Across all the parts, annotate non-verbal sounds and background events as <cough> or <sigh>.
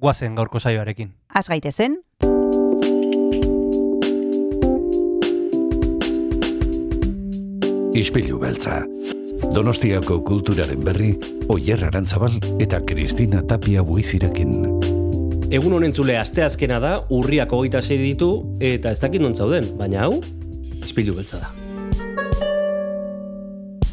guazen gaurko saioarekin. Az gaitezen, Ispilu beltza. Donostiako kulturaren berri, Oyer Arantzabal eta Kristina Tapia buizirekin. Egun honen zule asteazkena da, urriak hogeita sei ditu, eta ez dakit non zauden, baina hau, ispilu beltza da.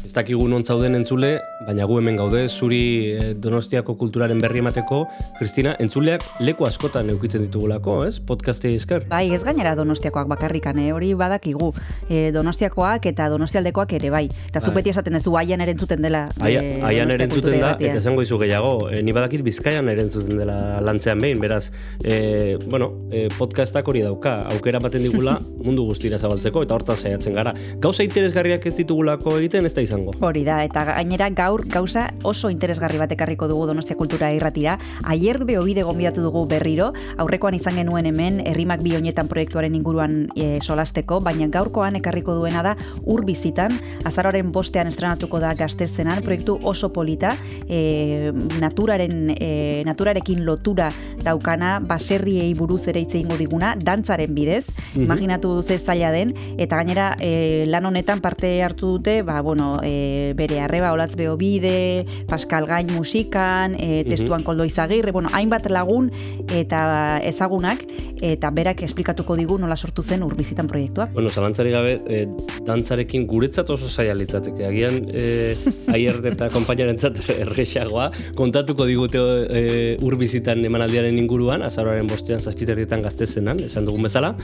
Ez dakigu non zauden entzule, baina gu hemen gaude, zuri eh, Donostiako kulturaren berri emateko, Kristina, entzuleak leku askotan eukitzen ditugulako, ez? Podcastei esker. bai ez gainera Donostiakoak bakarrikan, eh? hori badakigu. E, donostiakoak eta Donostialdekoak ere bai. Eta zuk Bai. beti esaten duzu aian ere entzuten dela. Aia, eh, aian ere Donostia entzuten Kultura da, eta esango izu gehiago, e, ni badakit bizkaian ere entzuten dela lantzean behin, beraz, e, bueno, e, podcastak hori dauka, aukera baten digula <laughs> mundu guztira zabaltzeko, eta hortan saiatzen gara. Gauza interesgarriak ez ditugulako egiten, ez da izango. Hori da, eta gainera gaur gauza oso interesgarri bat ekarriko dugu Donostia Kultura Irratira. Aier beobide gonbidatu dugu berriro, aurrekoan izan genuen hemen herrimak bi honetan proiektuaren inguruan e, solasteko, baina gaurkoan ekarriko duena da ur bizitan, azaroaren bostean estrenatuko da gaztezenan, proiektu oso polita, e, naturaren, e, naturarekin lotura daukana, baserriei buruz ere hitz egingo diguna, dantzaren bidez, imaginatu ze zaila den, eta gainera e, lan honetan parte hartu dute, ba, bueno, e, bere arreba olatz bide, Pascal Gain musikan, e, testuan koldo izagirre, bueno, hainbat lagun eta ezagunak, eta berak esplikatuko digu nola sortu zen urbizitan proiektua. Bueno, zalantzari gabe, e, dantzarekin guretzat oso zaila litzateke. Agian, e, aier eta konpainarentzat <laughs> errexagoa, kontatuko digute e, urbizitan emanaldiaren inguruan, azaroaren bostean zazpiterdietan gaztezenan, esan dugun bezala,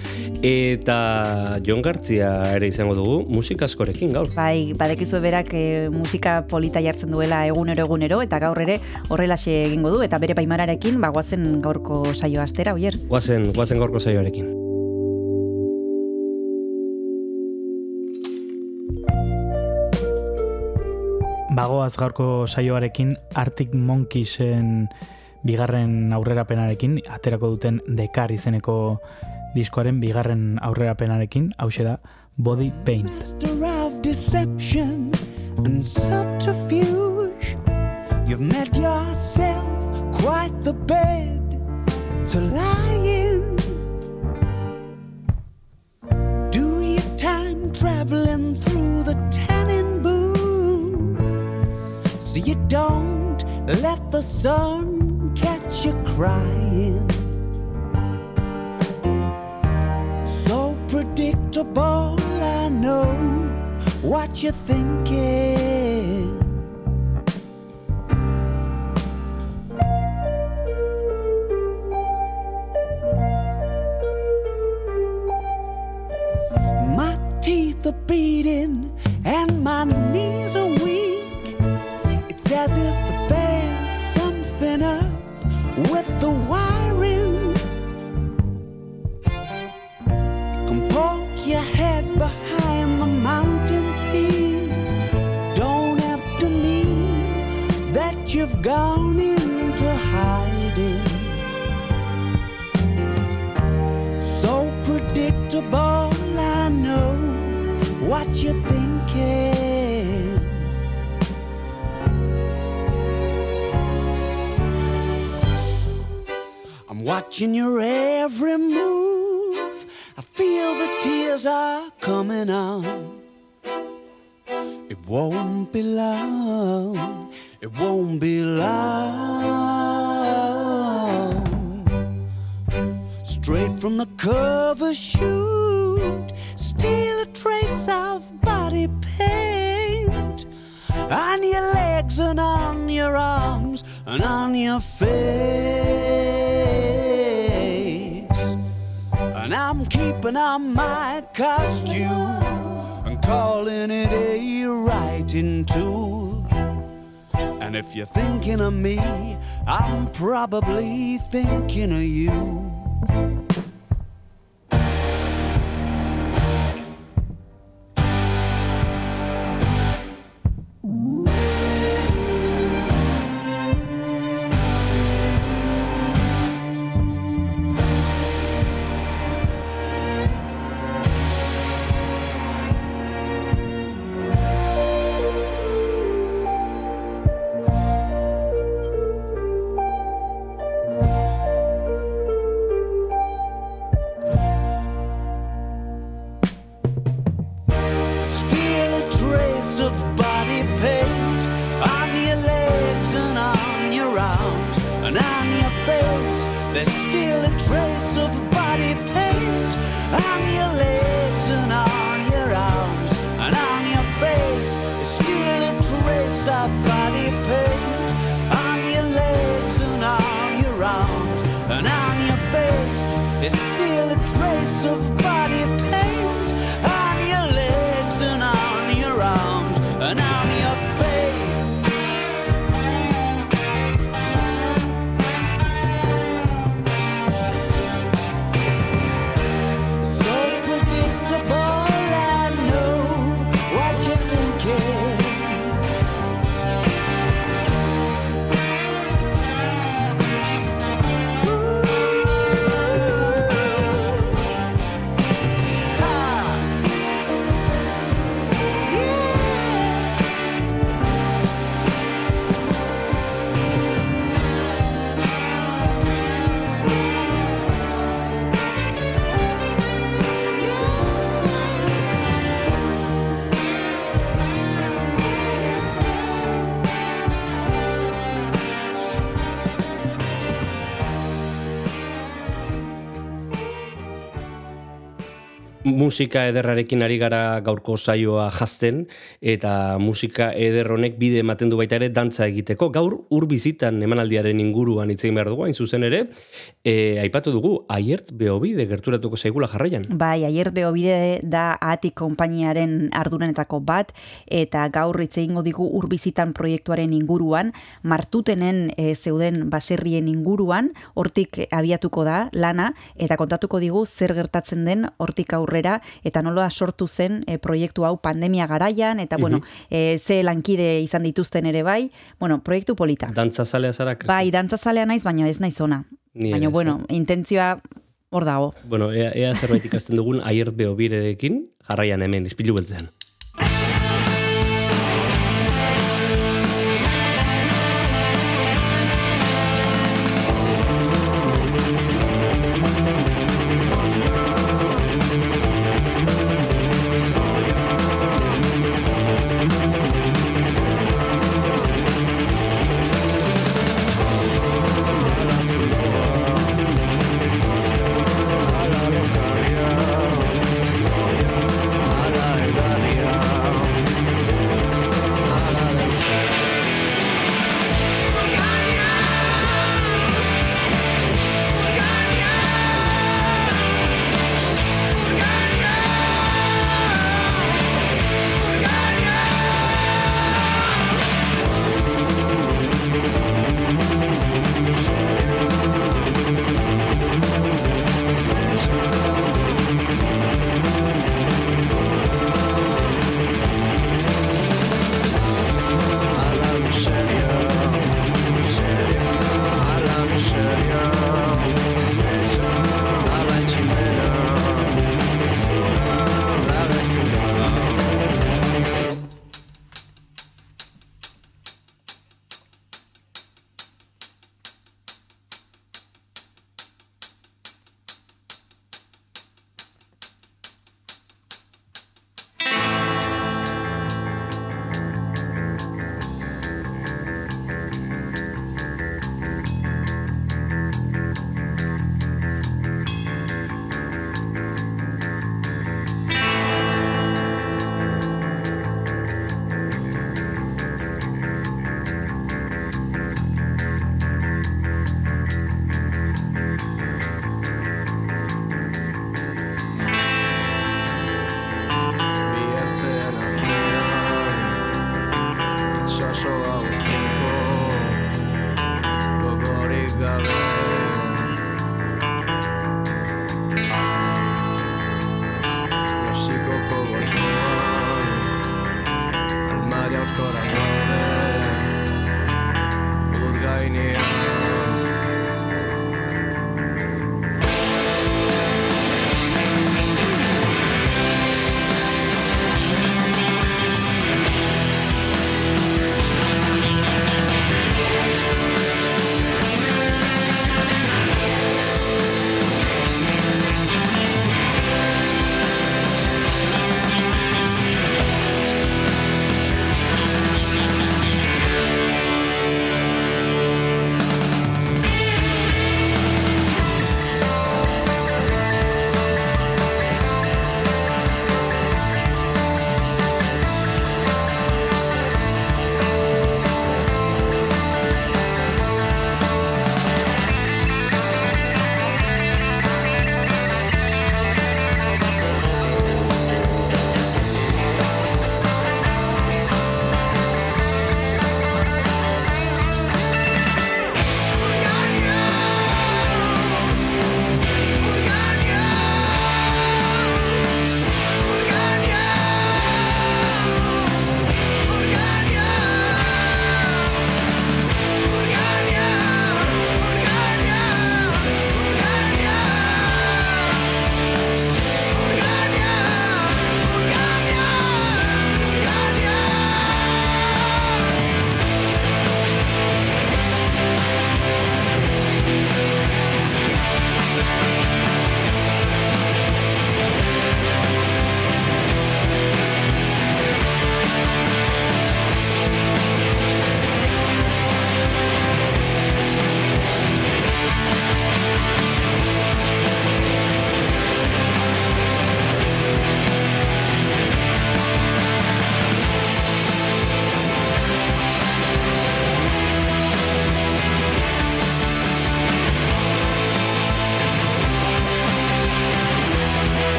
eta Jon Gartzia ere izango dugu, musika askorekin gaur. Bai, badekizu berak e, musika polita jartzen duela egunero egunero, eta gaur ere horrelaxe egingo du, eta bere baimararekin, ba, guazen gaurko saio astera, oier. Guazen, guazen gorko saioarekin. Bagoaz gaurko saioarekin Arctic Monkeysen bigarren aurrerapenarekin aterako duten Dekar izeneko diskoaren bigarren aurrerapenarekin hause da Body Paint. master of deception and subterfuge. You've made yourself quite the bed to lie in. Do your time traveling through the tannin booth so you don't let the sun catch you crying. So predictable, I know what you're thinking. My teeth are beating and my knees are weak. It's as if there's something up with the wiring. Gone into hiding. So predictable, I know what you're thinking. I'm watching your every move. I feel the tears are coming on. It won't be long. It won't be long. Straight from the cover shoot, steal a trace of body paint on your legs and on your arms and on your face. And I'm keeping on my costume and calling it a writing tool. And if you're thinking of me, I'm probably thinking of you. Musika ederrarekin ari gara gaurko saioa jazten eta musika eder honek bide ematen du baita ere dantza egiteko. Gaur ur bizitan emanaldiaren inguruan hitz egin behar dugu, hain zuzen ere, e, aipatu dugu aiert beobide gerturatuko zaigula jarraian. Bai, aier beobide da atik konpainiaren ardurenetako bat, eta gaur hitz egingo digu urbizitan proiektuaren inguruan, martutenen e, zeuden baserrien inguruan, hortik abiatuko da lana, eta kontatuko digu zer gertatzen den hortik aurrera, eta nola sortu zen e, proiektu hau pandemia garaian, eta bueno, e, ze lankide izan dituzten ere bai, bueno, proiektu polita. Dantza zalea zara, Kristi? Bai, dantzazalea naiz, baina ez naiz ona. Ni ere Baina, bueno, intentzioa hor dago. Bueno, ea, ea zerbait ikasten dugun aiert beobirekin jarraian hemen, izpilu beltzean.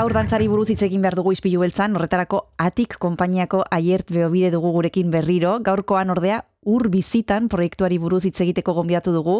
Gaur dantzari buruz hitz egin behar dugu izpilu beltzan, horretarako atik konpainiako aiert beobide dugu gurekin berriro, gaurkoan ordea ur bizitan proiektuari buruz hitz egiteko gonbiatu dugu,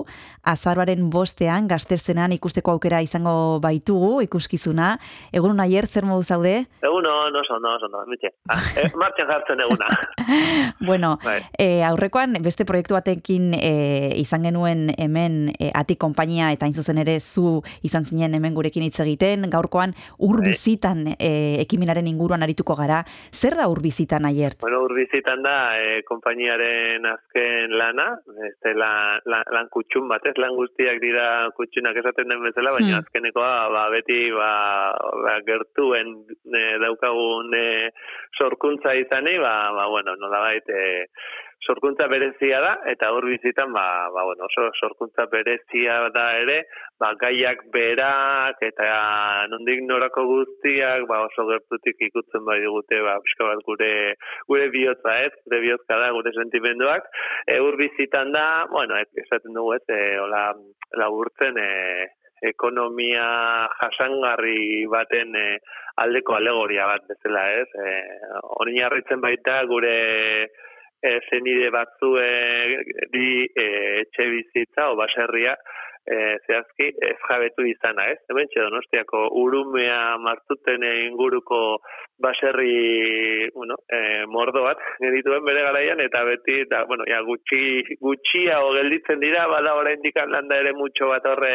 azaroaren bostean, gazterzenan ikusteko aukera izango baitugu, ikuskizuna. Egun aier, zer modu zaude? Egun no, no, no, no, no, mitxe. Ah, eh, <laughs> martxan jartzen eguna. <laughs> bueno, Bai. e, aurrekoan beste proiektu batekin e, izan genuen hemen e, atik konpainia eta hain zuzen ere zu izan zinen hemen gurekin hitz egiten, gaurkoan ur Bai. bizitan e, ekiminaren inguruan arituko gara. Zer da ur bizitan aiert? Bueno, urbizitan da, e, konpainiaren azken lana, este, la, la, lan kutxun bat, ez lan guztiak dira kutxunak esaten den bezala, baina Hmm. azkenekoa, ba, beti, ba, ba gertuen e, daukagun e, sorkuntza izani, ba, ba, bueno, nolabait, e, sorkuntza berezia da, eta hor bizitan, ba, ba, bueno, oso sorkuntza berezia da ere, ba, gaiak berak, eta nondik norako guztiak, ba, oso gertutik ikutzen bai digute, ba, pixka bat gure, gure bihotza, ez, gure bihotza da, gure sentimenduak, e, ur bizitan da, bueno, e, esaten dugu, ez, e, hola, laburtzen, e, ekonomia jasangarri baten e, aldeko alegoria bat bezala, ez? E, Horin harritzen baita gure e, zenide batzue di e, etxe bizitza o baserria e, zehazki ez jabetu izana, ez? Hemen donostiako urumea martuten inguruko baserri, bueno, e, mordo bat genituen bere garaian, eta beti, da, bueno, ja, gutxi, gutxiago gelditzen dira, bada oraindik landa ere mutxo bat horre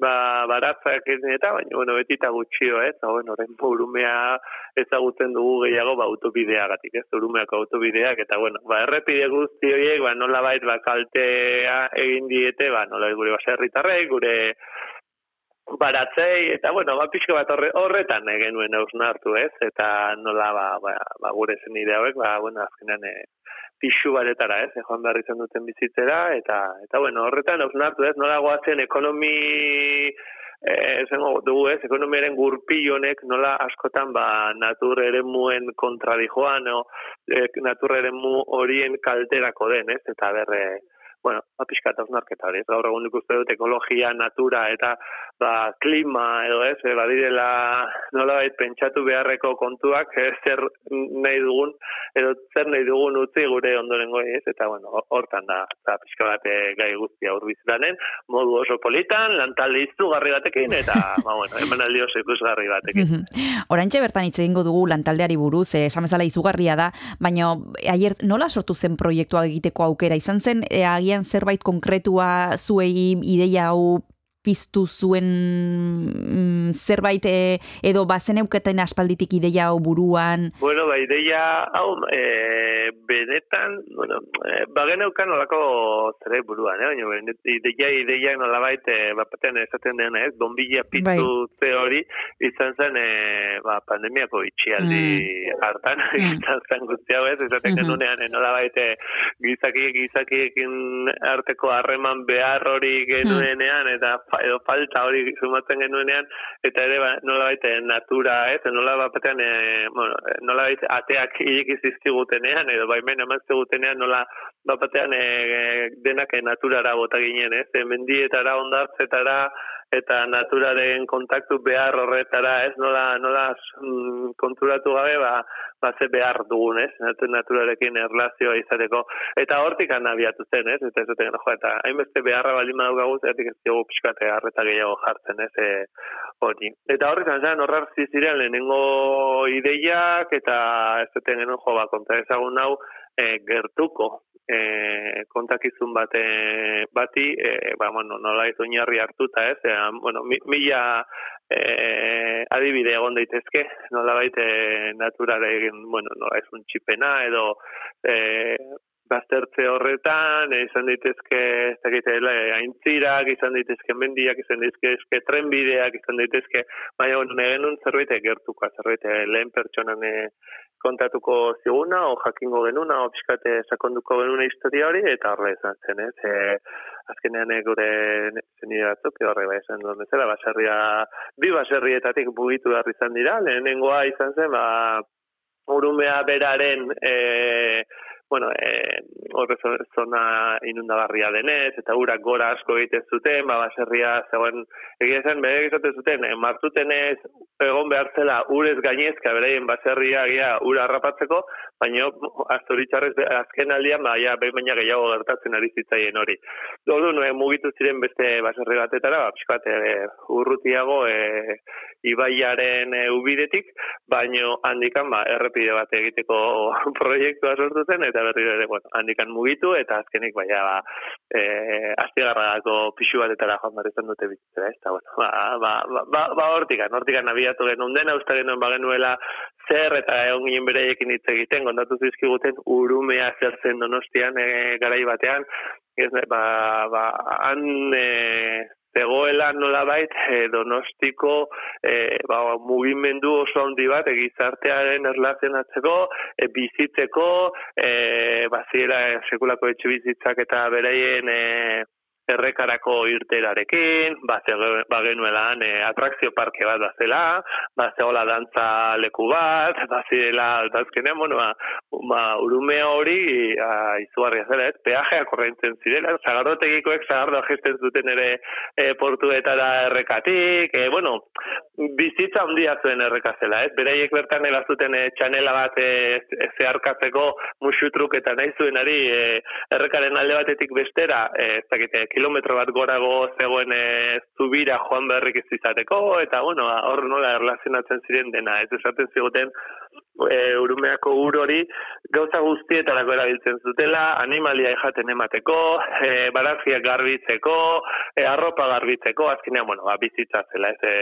ba, baratzak eta, baina, bueno, beti eta gutxio, ez, eta, bueno, orain urumea ezagutzen dugu gehiago, ba, autobideagatik, ez, urumeako autobideak, eta, bueno, ba, errepide guzti horiek, ba, nola bait, ba, kaltea egin diete, ba, nola gure baserritarrei, gure baratzei, eta, bueno, ba, pixka bat horre, horretan egin nuen hausnartu, ez, eta nola, ba, ba, ba gure zenide hauek, ba, bueno, azkenean, e, pixu batetara, ez, eh, joan behar izan duten bizitzera, eta, eta bueno, horretan hausnartu, ez, nola goazen ekonomi, eh, esango dugu, ez, ekonomiaren gurpil honek nola askotan, ba, natur ere muen kontra dijoan, o, eh, natur ere mu horien kalterako den, ez, eta berre, bueno, ba, pixka eta hausnarketa hori, gaur egun nik uste dut ekologia, natura, eta, ba, klima, edo ez, e, badirela nolabait pentsatu beharreko kontuak, eh, zer nahi dugun, edo zer nahi dugun utzi gure ondorengo ez, eta bueno, hor- hortan da, eta pixka bat eh, gai guztia urbizitanen, modu oso politan, lantalde izugarri batekin, eta, <laughs> ba, bueno, emanaldi oso ikusgarri batekin. Orantxe bertan hitz egingo dugu lantaldeari buruz, eh, esan bezala izugarria da, baina aier nola sortu zen proiektua egiteko aukera? Izan zen, eh, agian zerbait konkretua zuei ideia hau piztu zuen mm, zerbait eh, edo bazen euketen aspalditik ideia hau buruan. Bueno, ba, ideia, hau, e, benetan, bueno, e, bageneukan nolako zere buruan, eh? baina benet- ideia, ideia nolabait, e, bapatean esaten dena, ez, bombilla piztu hori izan zen, e, ba, pandemiako itxialdi hartan, <laughs> izan zen guzti hau ez, esaten Mhm. genunean, e, nolabait, e, gizaki, gizakiekin arteko harreman behar hori genuenean, eta fa, edo falta hori sumatzen genuenean, eta ere ba, nolabait eh, natura, ez, nola batean, e, bueno, eh, nolabait ateak ireki zizkigutenean, edo baimen eman zigutenean, nola batean e, denak eh, naturara bota ginen, ez, mendietara, ondartzetara, eta naturaren kontaktu behar horretara, ez, nola, nola mm, konturatu gabe, ba, ba ze behar dugun, ez, natu- naturarekin erlazioa izateko. Eta hortik abiatu zen, ez, eta ez duten, jo, eta hainbeste beharra baldin badaukagu, zeratik ez dugu pixkate harreta gehiago jartzen, ez, e, hori. Eta horri zan zen, horrar ziren lehenengo ideiak, eta ez duten jo, ba, konta ezagun hau, e, gertuko e, kontakizun bate, bati, e, ba, bueno, nola ez oinarri hartuta, ez, e, bueno, mi, mila e, adibide egon daitezke, nola baite naturaren, bueno, nola ez un txipena, edo e, baztertze horretan, e, izan daitezke, ez dakit, eh, aintzirak, izan daitezke mendiak, izan daitezke trenbideak, izan daitezke, baina, bueno, nire genuen zerbait gertuko, zerbait eh, lehen pertsonan eh, kontatuko ziguna, o jakingo genuna, o pixkate sakonduko genuna historia hori, eta horre izan zen, ez? E, azkenean eh, gure zenide batzuk, horre bai esan duen bezala, baserria, bi baserrietatik bugitu behar izan dira, lehenengoa izan zen, ba, urumea beraren, e, bueno, e, horre zo- zona inundagarria denez, eta urak gora asko egiten zuten, ba, baserria zegoen, egia zen, bere egizaten zuten, e, martutenez egon behar zela urez gainezka beraien baserria agia ura harrapatzeko, baina aztoritxarrez azken aldian, ba, ja, behin baina gehiago gertatzen ari zitzaien hori. Ordu, no, mugitu ziren beste baserri batetara, ba, pixkat, e, urrutiago e, ibaiaren e, ubidetik, baino handikan ba, errepide bat egiteko <laughs> proiektua sortu zen, eta berri ere, bueno, handikan mugitu, eta azkenik baina ba, e, astigarragako pixu batetara joan behar izan dute bizitzera, ez? Da, bueno, ba, ba, ba, ba, ba hortikan, hortikan nabiatu genuen dena, usta genuen bagenuela zer eta egon ginen bereiekin hitz egiten, gondatu zizkiguten urumea zer zen donostian e, garai batean, ez, ba, ba, han e, zegoela nolabait e, donostiko e, ba, mugimendu oso handi bat egizartearen erlazionatzeko, e, bizitzeko, e, baziera sekulako etxe bizitzak eta bereien e, errekarako irterarekin, ba, ba genuelan e, atrakzio parke bat da zela, ba zeola dantza leku bat, ba zirela altazkenean, bueno, ba, ba urume hori a, izugarria zela, ez, peajea korreintzen zirela, zagarrotegikoek zagardo gesten zuten ere e, portuetara errekatik, e, bueno, bizitza handia zuen errekazela, ez, beraiek bertan egazuten e, txanela bat e, e, zeharkatzeko musutruk eta nahi zuenari e, errekaren alde batetik bestera, e, ez dakite, kilometro bat gorago zegoen e, zubira joan beharrik ez izateko, eta bueno, hor nola erlazionatzen ziren dena, ez esaten ziguten e, urumeako ur hori gauza guztietarako erabiltzen zutela, animalia jaten emateko, e, barazkiak garbitzeko, e, arropa garbitzeko, azkenean, bueno, ba, bizitza zela ez e,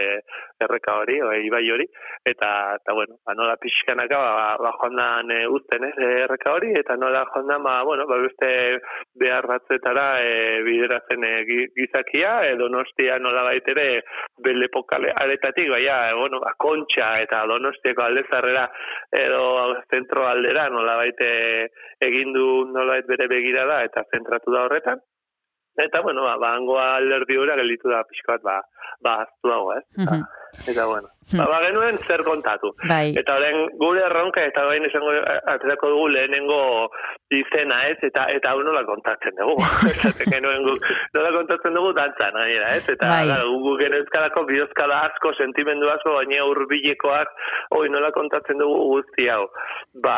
erreka hori, o, ibai hori, eta, eta bueno, ba, nola pixkanaka, ba, ba joan e, uzten ez, erreka hori, eta nola joan da, ba, bueno, ba, beste behar batzetara e, bideratzen e, gizakia, edo nostia nola baitere belepokale aretatik, baina, e, bueno, ba, kontxa eta donostieko aldezarrera edo zentro aldera nola baite egin du nola bere begirada eta zentratu da horretan. Eta, bueno, ba, ba hangoa alderdi hori gelditu da pixko bat, ba, ba, aztu dago, ez? Mm Eta, bueno, ba, ba, genuen zer kontatu. Bai. Eta, horren, gure erronka, eta bain esango, aterako dugu lehenengo izena, ez? Eta, eta hau nola kontatzen dugu. <laughs> Eta, genuen gu, nola kontatzen dugu dantzan, gainera, ez? Eta, bai. gara, gu genezkalako bidozkada asko, sentimendu asko, baina urbilekoak, oi, nola kontatzen dugu guzti hau. Ba,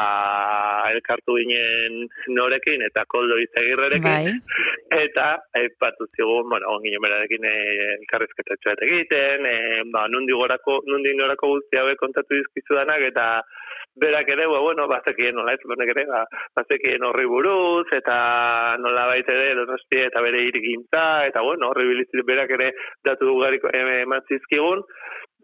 elkartu ginen norekin, eta koldo izagirrerekin. Bai. Eta, aipatu zigun, bueno, ongin berarekin eh, elkarrizketa txoet egiten, e, ba, nundi gorako, nundi norako guzti hauek kontatu dizkizu danak, eta berak ere, ba, bueno, bazekien nola ez, benek ere, ba, bazekien horri buruz, eta nola baita ere, donosti, eta bere irgintza, eta bueno, horri bilizit berak ere datu dugariko eman zizkigun,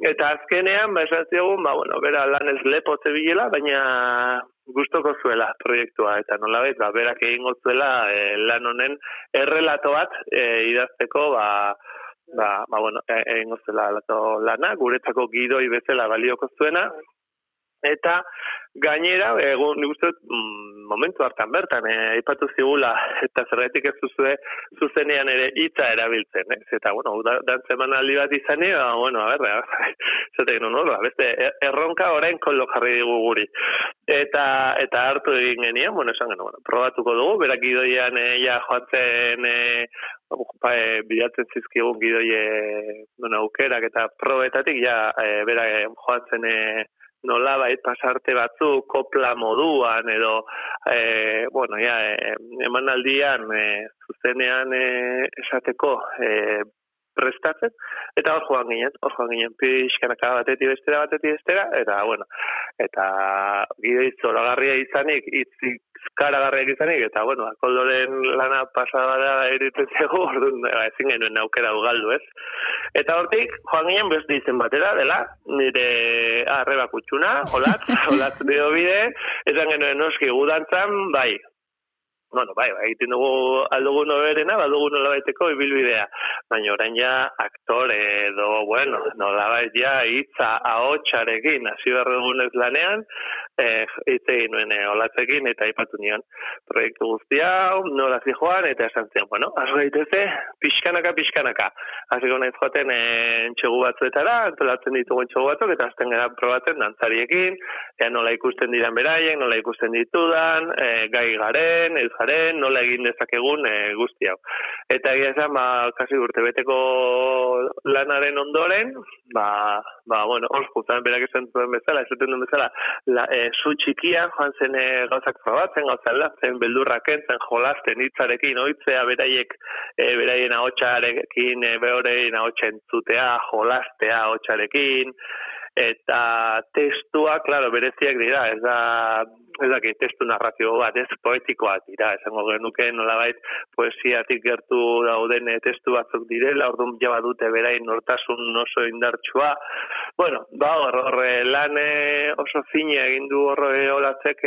Eta azkenean, ba, esan zigun, ba, bueno, bera lan ez lepo zebilela, baina gustoko zuela proiektua, eta nola ba, berak egingo zuela e, lan honen errelato bat e, idazteko, ba, ba, ba bueno, e, egingo zela lato lana, guretzako gidoi bezala balioko zuena, eta gainera, egun nik mm, momentu hartan bertan, e, aipatu zigula, eta zerretik ez duzue zuzenean ere hitza erabiltzen, ez? eta, bueno, dantzeman aldi bat izan ba, bueno, a ber, zaten, no, ba, beste, e, erronka orain kollo jarri digu guri. Eta, eta hartu egin genien, bueno, esan genuen, bueno, probatuko dugu, berak gidoian e, ja joatzen e, e, bilatzen zizkigun gidoi e, bueno, aukerak eta probetatik ja e, bera e, joatzen e, nola bait pasarte batzu kopla moduan edo e, bueno, ja, e, emanaldian e, zuzenean e, esateko e, prestatzen, eta hor joan ginen, hor joan ginen, pixkanaka batetik bestera, batetik bestera, eta, bueno, eta gidoi zoragarria izanik, itzik karagarriak izanik, eta, bueno, akoldoren lana pasada da eritzen zego, orduan, ba, ezin genuen aukera ugaldu, ez? Eta hortik, joan ginen beste izen batera, dela, nire arreba kutsuna, olatz, <laughs> olatz bide ezan genuen noski gudantzan, bai, bueno, bai, bai, egiten dugu aldugu noberena, badugu nola baiteko ibilbidea. Baina orain ja, aktore edo, bueno, nola bait ja, itza ahotsarekin hasi behar dugunez lanean, eh, itze nuen eh, olatzekin eta ipatu nion proiektu guztia, nola zi joan, eta esan zion, bueno, aso gaiteze, pixkanaka, pixkanaka. Hasiko naiz joaten eh, entxegu batzuetara, antolatzen ditugu entxegu batzuk, eta azten gara probatzen dantzariekin, ea nola ikusten diran beraien, nola ikusten ditudan, eh, gai garen, ez garen, nola egin dezakegun eh, guzti hau. Eta egia esan, ba, kasi urtebeteko lanaren ondoren, ba, ba bueno, hor guztan berak esan duen bezala, esaten duen bezala, la, e, zu txikia joan zen e, gauzak probatzen, gauzak latzen, beldurrak entzen, jolasten hitzarekin, oitzea beraiek, e, beraien ahotsarekin, e, behorein ahotsa entzutea, jolastea ahotsarekin, eta testua, claro, bereziak dira, ez da, ez da, testu narratio bat, ez poetikoa dira, esango genuke nolabait poesiatik gertu dauden eh, testu batzuk direla, orduan jaba dute berain nortasun oso indartsua. Bueno, ba, horre lan oso fine egin du horre olatzek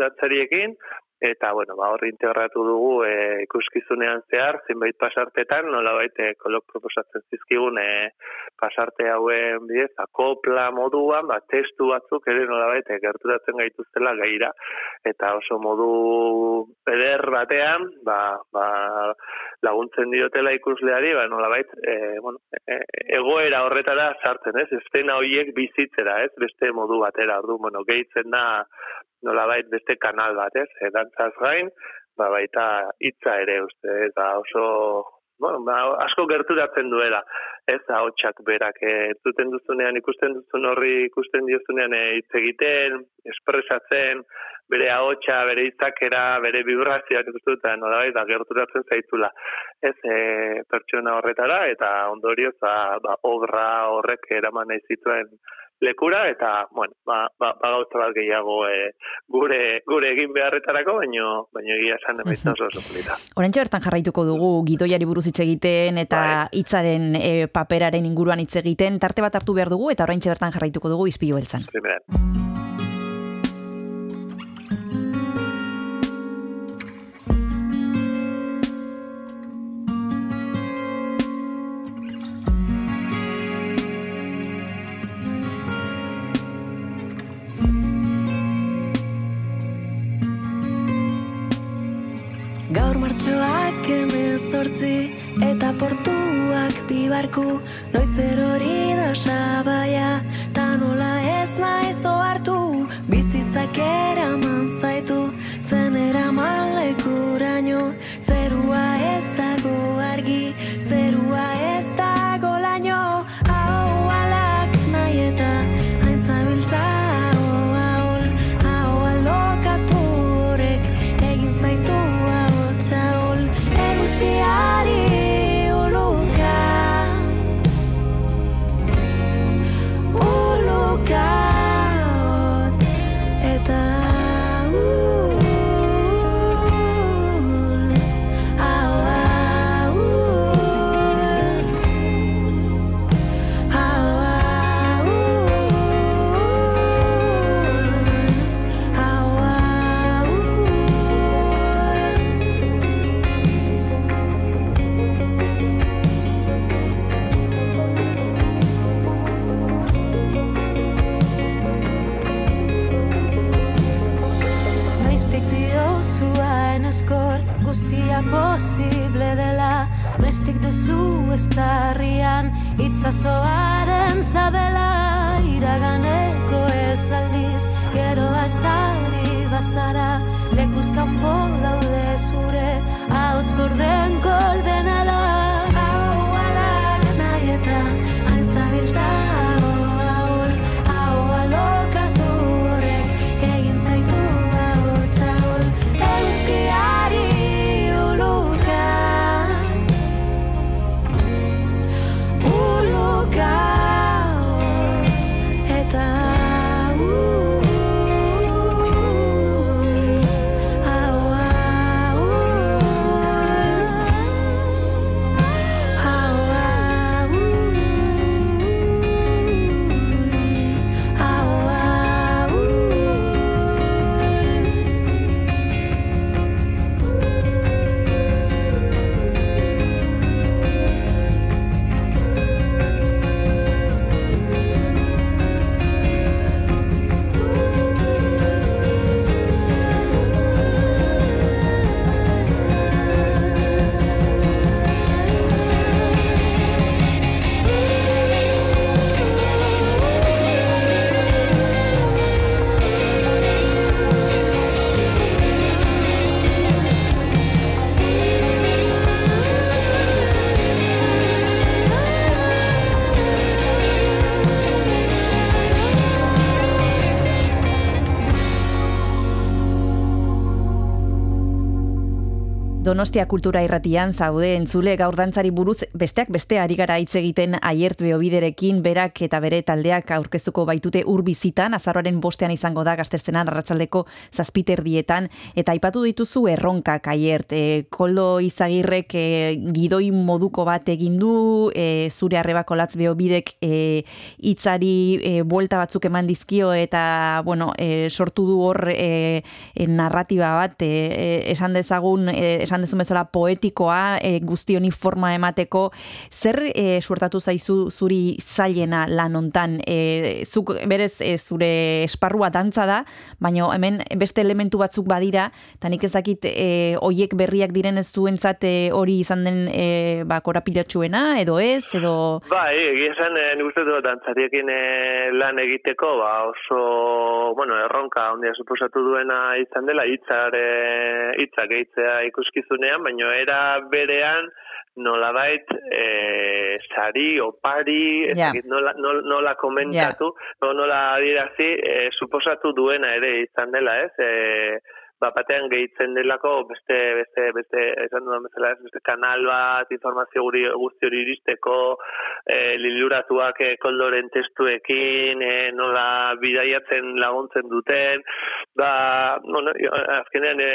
datzariekin, eta bueno, ba hori integratu dugu e, ikuskizunean zehar zenbait pasartetan, nolabait e, kolok proposatzen zizkigun e, pasarte hauen bidez akopla moduan, ba testu batzuk ere nolabait e, gerturatzen gaituztela gaira eta oso modu eder batean, ba, ba laguntzen diotela ikusleari, ba nolabait e, bueno, e, egoera horretara sartzen, ez? Estena hoiek bizitzera, ez? Beste modu batera, ordu, bueno, gehitzen da nolabait beste kanal bat, ez? E, dantzaz gain, ba, baita hitza ere, uste, eta oso, bueno, ba, asko gerturatzen duela, ez da, hotxak berak, e, zuten duzunean, ikusten duzun horri, ikusten diozunean e, hitz egiten, espresatzen, bere ahotsa, bere izakera, bere vibrazioak ikustu eta nolabait da gerturatzen zaitzula. Ez e, pertsona horretara eta ondorioz ba, ba obra horrek eraman nahi zituen lekura eta bueno, ba, ba, ba gauza bat gehiago e, gure gure egin beharretarako, baino baino egia esan <laughs> emaitza oso polita. Orentxe bertan jarraituko dugu gidoiari buruz hitz egiten eta bai. hitzaren e, paperaren inguruan hitz egiten, tarte bat hartu behar dugu eta oraintxe bertan jarraituko dugu izpilu beltzan. martxoak bibarku noiz erori da sabaia Donostia kultura irratian zaude entzule gaur dantzari buruz besteak beste ari gara hitz egiten aiert beobiderekin berak eta bere taldeak aurkezuko baitute urbizitan azaroaren bostean izango da gaztestenan arratsaldeko zazpiterdietan eta aipatu dituzu erronkak aiert. E, koldo izagirrek e, gidoi moduko bat egin du e, zure arrebako latz beobidek e, itzari e, buelta batzuk eman dizkio eta bueno, e, sortu du hor e, e, narratiba bat e, esan dezagun e, esan dezun bezala poetikoa e, guzti honi forma emateko zer e, suertatu zaizu zuri zailena lan hontan? E, zuk berez e, zure esparrua dantza da baina hemen beste elementu batzuk badira eta nik ezakit e, oiek berriak diren ez duentzat e, hori izan den e, ba, korapilatxuena edo ez edo Bai, egia esan, e, nik uste dut dantzariekin e, lan egiteko, ba, oso, bueno, erronka ondia suposatu duena izan dela, hitzare, hitzak egitzea ikuskizunean, baina era berean, nolabait e, sari, opari, dakit nola, nola, nola komentatu, o nola adirazi, e, suposatu duena ere izan dela, ez? E, bat batean gehitzen delako beste beste beste esan dudan bezala ez beste kanal bat informazio guri guzti hori iristeko e, liluratuak e, koldoren testuekin e, nola bidaiatzen laguntzen duten. Ba bueno azkenean e,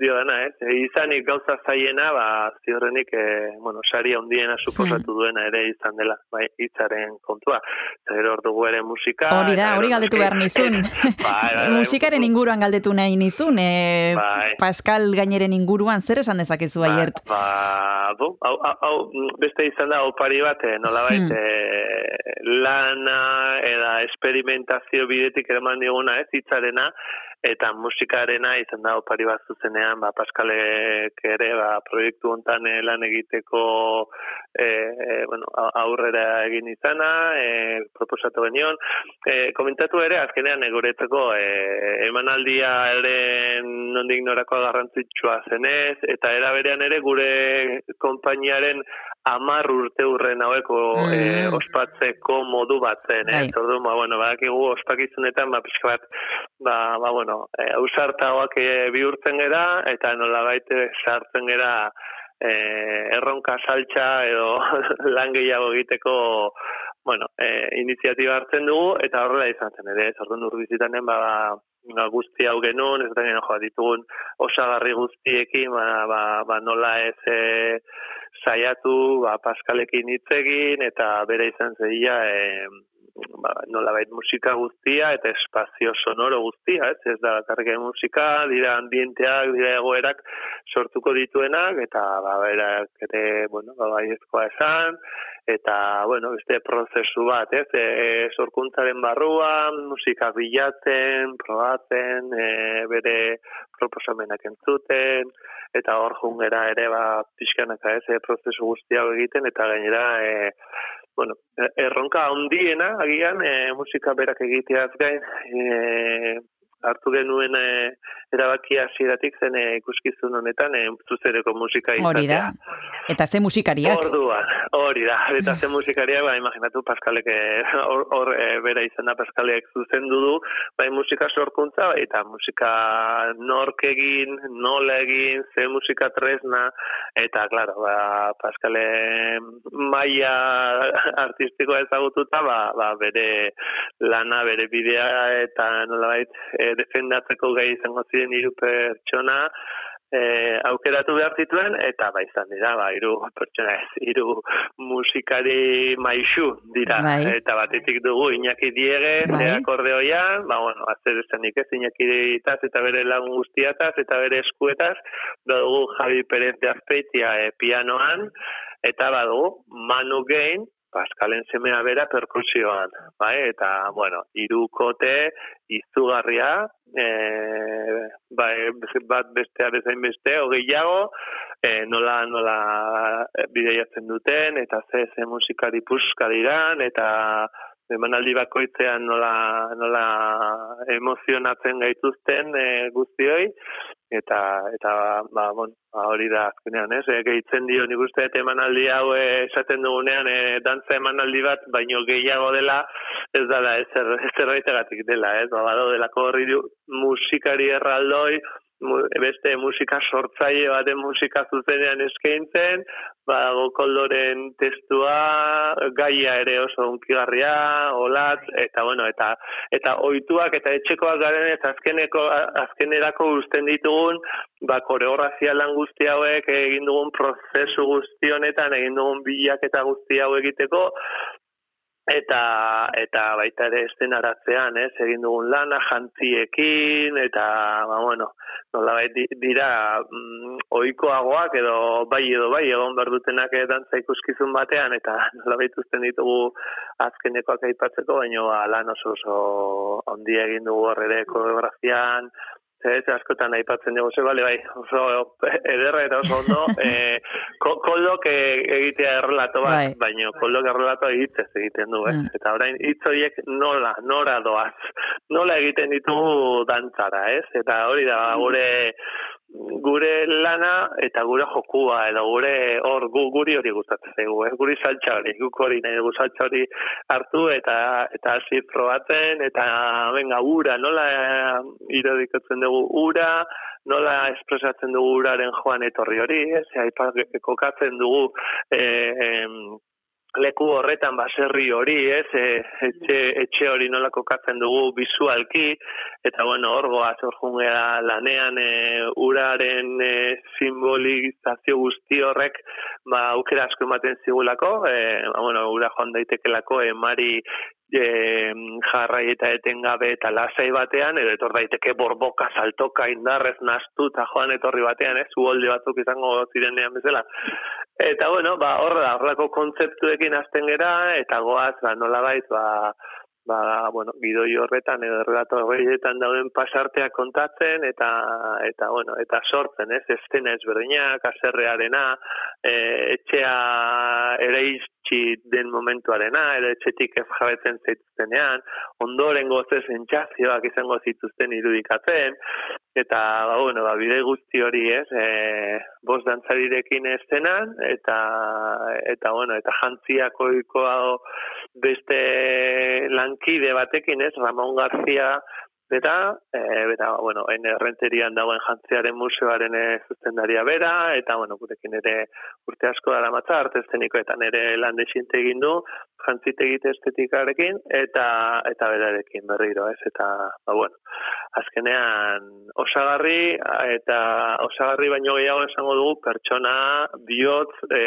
dio dana ez e, izanik gauza zaiena ba ziurrenik e, bueno sari handiena suposatu duena ere izan dela bai hitzaren kontua. Eta gero hor dugu ere musika hori da, hori galdetu behar nizun. <laughs> Bai, musikaren inguruan galdetu nahi nizun e, Bai. Pascal gaineren inguruan zer esan dezakezu aiert Ba, bu, hau, hau, beste izan da opari bat, eh, nolabait, Hmm. eh, lana eda experimentazio bidetik eraman diguna ez, hitzarena, eta musikarena izan da opari bat zuzenean, ba, Pascalek ere, ba, proiektu hontan eh, lan egiteko eh, bueno, aurrera egin izana, eh, proposatu genion. Eh, komentatu ere, azkenean guretzako eh, emanaldia ere nondik norakoa garrantzitsua zenez, eta era berean ere gure konpainiaren amar urte urren haueko Mm. eh, ospatzeko modu bat zen, Bai. eh? Orduan, ba, bueno, badakigu ospakizunetan, ba, pixka bat, ba, ba, bueno, eh, ausartagoak eh, bihurtzen gera, eta nolabait sartzen gera eh, erronka saltxa edo <laughs> lan gehiago egiteko bueno, eh, iniziatiba hartzen dugu, eta horrela izan zen ere, ez? Orduan urbizitanen, ba, ba, guzti hau genuen, ez genuen joa ditugun osagarri guztiekin, ba, ba, ba nola ez e, saiatu, ba, Paskalekin hitz egin, eta bere izan zeia, e, ba, nolabait musika guztia eta espazio sonoro guztia, ez, ez da karrike musika, dira ambienteak, dira egoerak sortuko dituenak, eta ba, berak ere, bueno, ba, baiezkoa esan, eta, bueno, beste prozesu bat, ez, e, sorkuntzaren barruan, musika bilatzen, probatzen, e, bere proposamenak entzuten, eta hor jungera ere, ba, pixkanaka, ez, e, prozesu guzti hau egiten, eta gainera, e, bueno, erronka handiena, agian, e, musika berak egiteaz gain, e, hartu genuen e, erabakia hasieratik zen e, ikuskizun honetan e, zuzereko musika izatea. hori da eta ze musikariak Orduan, hori da. <laughs> Eta zen musikaria, ba, imaginatu Pascalek eh, hor, hor eh, bera izan da Pascalek zuzendu du, bai musika sorkuntza, bai, eta musika nork egin, nola egin, ze musika tresna, eta, klaro, ba, Pascale maia artistikoa ezagututa, ba, ba, bere lana, bere bidea, eta nolabait eh, defendatzeko gai izango ziren hiru pertsona, e, aukeratu behar zituen, eta ba izan dira, ba, iru pertsona ez, iru musikari maixu dira. Bai. Eta batetik dugu Iñaki Diege, Bai. akordeoian, ba, bueno, azer esanik ez, Iñaki Diegetaz eta bere lagun guztiataz, eta bere eskuetaz, da dugu Javi Perez de Azpeitia e, pianoan, eta badugu Manu Gain, Paskalen semea bera perkusioan, bai? Eta, bueno, irukote, izugarria, e, bai, bat bestea bezain beste, hogeiago, e, nola, nola bideiatzen duten, eta ze, ze musikari puska diran, eta emanaldi bakoitzean nola, nola emozionatzen gaituzten e, guztioi, eta eta ba, bon, ba, hori da azkenean, ez? E, gehitzen dio nik uste dut emanaldi hau e, esaten dugunean e, dantza emanaldi bat baino gehiago dela ez dela ez zerbait dela, ez? Ba, bado delako horri musikari erraldoi beste musika sortzaile baten musika zuzenean eskaintzen, badago koldoren testua, gaia ere oso unkigarria, olat, eta bueno, eta eta ohituak eta etxekoak garen eta azkeneko azkenerako uzten ditugun ba koreografia lan guzti hauek egin dugun prozesu guzti honetan egin dugun bilaketa guzti hau egiteko eta eta baita ere estenaratzean, ez, egin dugun lana jantziekin eta ba bueno, nolabait di- dira mm, ohikoagoak edo bai edo bai egon behar dutenak eh, dantza ikuskizun batean eta nolabait uzten ditugu azkenekoak aipatzeko, baino ba, lan oso oso handia egin dugu hor ere koreografian, Ez, askotan aipatzen dugu, ze bale, bai, oso ederra eta oso ondo, <laughs> eh, ko, koldok eh, egitea errelato bat, Bai. baina koldok errelato egitez egiten du, eh? Mm. Eta orain hitz horiek nola, nora doaz, nola egiten ditugu dantzara, ez? Eta hori da, gure gure lana eta gure jokua edo gure hor gu, guri hori gustatzen zaigu, eh? guri saltza hori, guk hori nahi dugu saltza hori hartu eta eta hasi probatzen eta venga ura, nola eh, irudikatzen dugu ura, nola espresatzen dugu uraren joan etorri hori, ez? Aipa kokatzen dugu eh, em, leku horretan baserri hori, ez? E, etxe, etxe hori nola kokatzen dugu bisualki eta bueno, hor goaz hor jungea lanean e, uraren e, simbolizazio guzti horrek ba aukera asko ematen zigulako, e, ba, bueno, ura joan daitekelako emari e, jarrai eta etengabe eta lasai batean, edo etor daiteke borboka, saltoka, indarrez, nastu eta joan etorri batean, ez, uholde batzuk izango zirenean bezala. Eta bueno, ba, horra da, horrelako kontzeptuekin hasten gera, eta goaz, ba, nolabait, ba, ba, bueno, gidoi horretan edo relato horretan dauden pasarteak kontatzen eta eta bueno, eta sortzen, ez? Estena ezberdinak, aserrearena, e, etxea ereitzi den momentuarena, edo etxetik ez jabetzen zaituztenean, ondoren goze sentsazioak izango zituzten irudikatzen, eta, ba, bueno, ba, bide guzti hori, ez, e, bost dantzarirekin estenan, eta, eta, bueno, eta jantziak ohikoa beste lankide batekin, ez, Ramon García, Eta, e, eta, bueno, en errenterian dagoen jantziaren museoaren e, zuzendaria bera, eta, bueno, gurekin ere urte asko dara matza, arte eszenikoetan ere lan desinte egin du, jantzitegite estetikarekin, eta, eta berarekin berriro, ez, eta, ba, bueno, azkenean osagarri, eta osagarri baino gehiago esango dugu, pertsona, bihotz, e,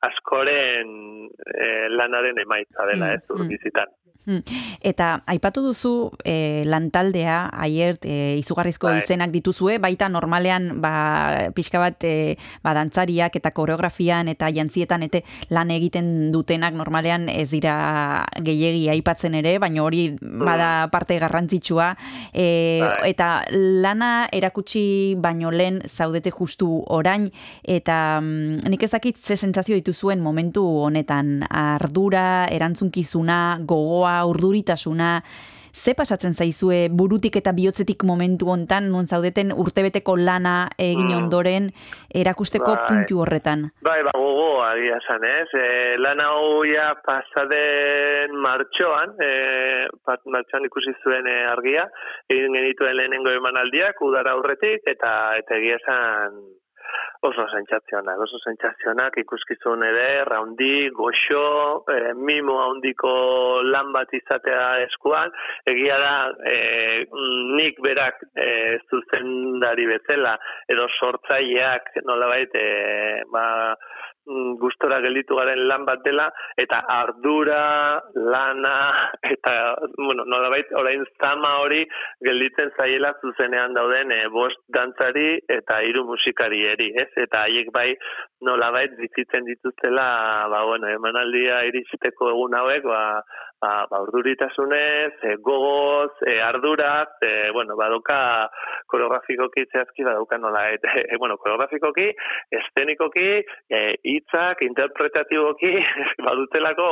askoren e, lanaren emaitza dela, ez, Mm, mm. bizitan. Hmm. Eta aipatu duzu e, lantaldea, aiert, e, izugarrizko Bai. izenak dituzue, baita normalean ba, pixka bat e, ba, dantzariak eta koreografian eta jantzietan eta lan egiten dutenak normalean ez dira gehiegi aipatzen ere, baina hori bada parte garrantzitsua. E, Bai. eta lana erakutsi baino lehen zaudete justu orain, eta mm, nik ezakit ze sentsazio dituzuen momentu honetan, ardura, erantzunkizuna, gogoa, urduritasuna, ze pasatzen zaizue burutik eta bihotzetik momentu hontan non zaudeten urtebeteko lana egin Mm. ondoren erakusteko Bai. puntu horretan. Bai, ba, gogoa egia esan, ez? E, lan hau ja pasaden martxoan, e, pat, martxoan ikusi zuen e, argia, egin genituen lehenengo emanaldiak, udara aurretik, eta eta egia esan oso sentsazionak, oso sentsazionak ikuskizun ere, raundi, goxo, e, mimo handiko lan bat izatea eskuan, egia da e, nik berak e, zuzendari bezala, edo sortzaileak nolabait e, ba, gustora gelditu garen lan bat dela eta ardura, lana <laughs> eta bueno, nolabait orain zama hori gelditzen zaiela zuzenean dauden e, bost dantzari eta hiru musikarieri, ez? Eta haiek bai nolabait bizitzen dituztela, ba bueno, emanaldia iristeko egun hauek, ba ba, ba urduritasunez, e, gogoz, e, arduraz, e, bueno, badoka koreografikoki zehazki badauka nola, et, e, bueno, koreografikoki, estenikoki, e, hitzak, interpretatiboki, <laughs> badutelako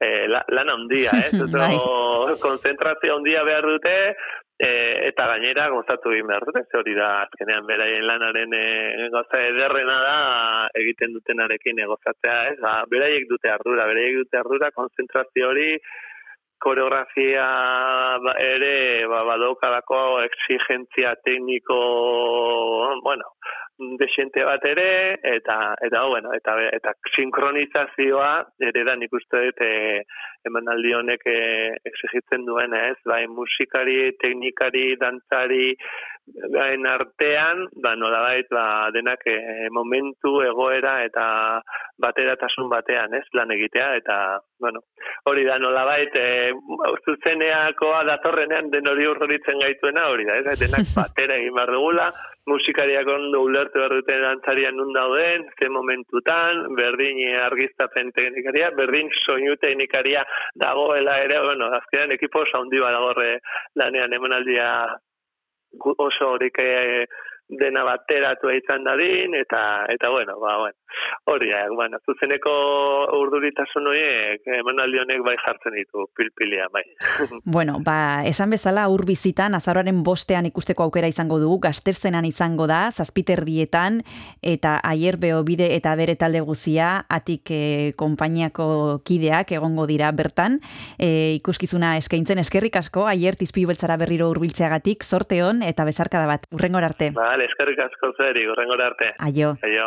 e, la, lan handia, ez? <laughs> Bai. Oso konzentrazio handia behar dute, e, eta gainera gozatu egin behar dute, hori da azkenean beraien lanaren e, goza ederrena da egiten dutenarekin e, gozatzea, ez? Ba, beraiek dute ardura, beraiek dute ardura, konzentrazio hori, koreografia ba, ere ba, badaukalako exigentzia tekniko, bueno, desente bat ere, eta, eta, bueno, eta, eta sinkronizazioa ere da nik uste dut e, emanaldi honek e, exigitzen duen, ez? Bai, musikari, teknikari, dantzari, gain artean, ba, nola bait, ba, denak e, momentu, egoera eta bateratasun batean, ez, lan egitea, eta, bueno, hori da, nola bait, e, zuzeneakoa datorrenean den hori urroritzen gaituena, hori da, ez, denak <laughs> batera egin behar dugula, musikariak ondo ulertu behar duten dantzarian nun dauden, ze momentutan, berdin argiztapen teknikaria, berdin soinu teknikaria dagoela ere, bueno, azkenean ekipo saundi badagorre lanean emanaldia oso horik dena bateratu izan dadin, eta, eta bueno, ba, bueno, hori, eh, bueno, zuzeneko urduritasun horiek, emanaldi honek bai jartzen ditu, pilpilia, bai. <laughs> bueno, ba, esan bezala, ur bizitan, azararen bostean ikusteko aukera izango dugu, gazterzenan izango da, zazpiter dietan, eta aier bide eta bere talde guzia, atik e, konpainiako kideak egongo dira bertan, e, ikuskizuna eskaintzen eskerrik asko, aier tizpi beltzara berriro urbiltzeagatik, zorte hon, eta bezarkada bat, urrengor arte. Ba, Vale, eskerrik asko zeri, gorrengora arte. Aio. Aio.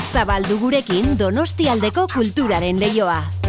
zabaldu gurekin Donostialdeko kulturaren leioa.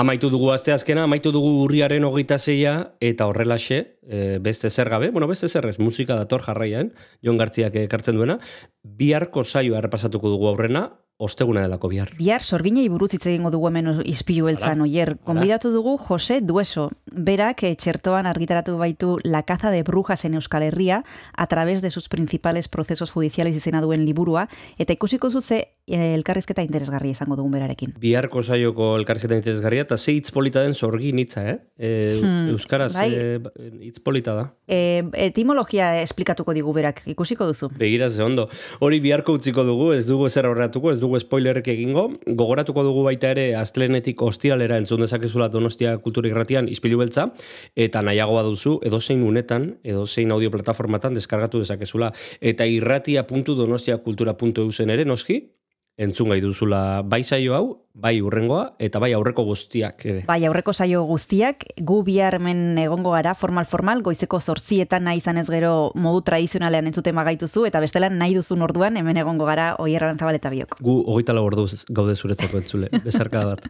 Amaitu dugu asteazkena, amaitu dugu urriaren hogeita zeia, eta horrelaxe, e, beste zer gabe, bueno, beste zer ez, musika dator jarraian, Jon Gartziak ekartzen duena, biharko saioa errepasatuko dugu aurrena, osteguna delako bihar. Bihar sorginei buruz hitz egingo dugu hemen izpilu beltzan oier. Konbidatu dugu Jose Dueso. Berak eh, txertoan argitaratu baitu La caza de brujas en Euskal Herria a través de sus principales procesos judiciales izena duen liburua eta ikusiko zuze eh, elkarrizketa interesgarria izango dugun berarekin. Biharko saioko elkarrizketa interesgarria, eta ze hitz polita den sorgin hitza, eh? E, Hmm, Euskaraz bai. e, ba- hitz polita da. E, etimologia esplikatuko digu berak, ikusiko duzu. Begira ze ondo. Hori biharko utziko dugu, ez dugu ezer horretuko, ez dugu spoilerrek egingo. Gogoratuko dugu baita ere astelenetik ostiralera entzun dezakezula Donostia Kultura Irratian ispilu beltza. Eta nahiagoa duzu edozein unetan, edozein audio plataformatan deskargatu dezakezula. Eta irratia.donostiakultura.eu zen ere noski entzun gai duzula bai saio hau, bai urrengoa eta bai aurreko guztiak ere. Bai, aurreko saio guztiak, gu bihar hemen egongo gara, formal-formal, goizeko zortzietan nahi izan ez gero modu tradizionalean entzuten bagaituzu, eta bestela nahi duzun orduan hemen egongo gara oierran zabaleta biok. Gu hogeita lau orduz gaude zuretzako entzule. <laughs> Bezarka bat.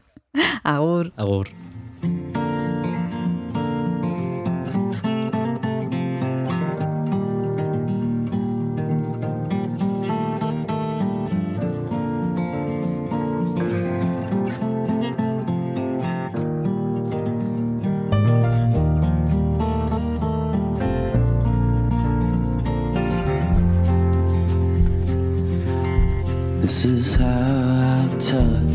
Agur. Agur. touch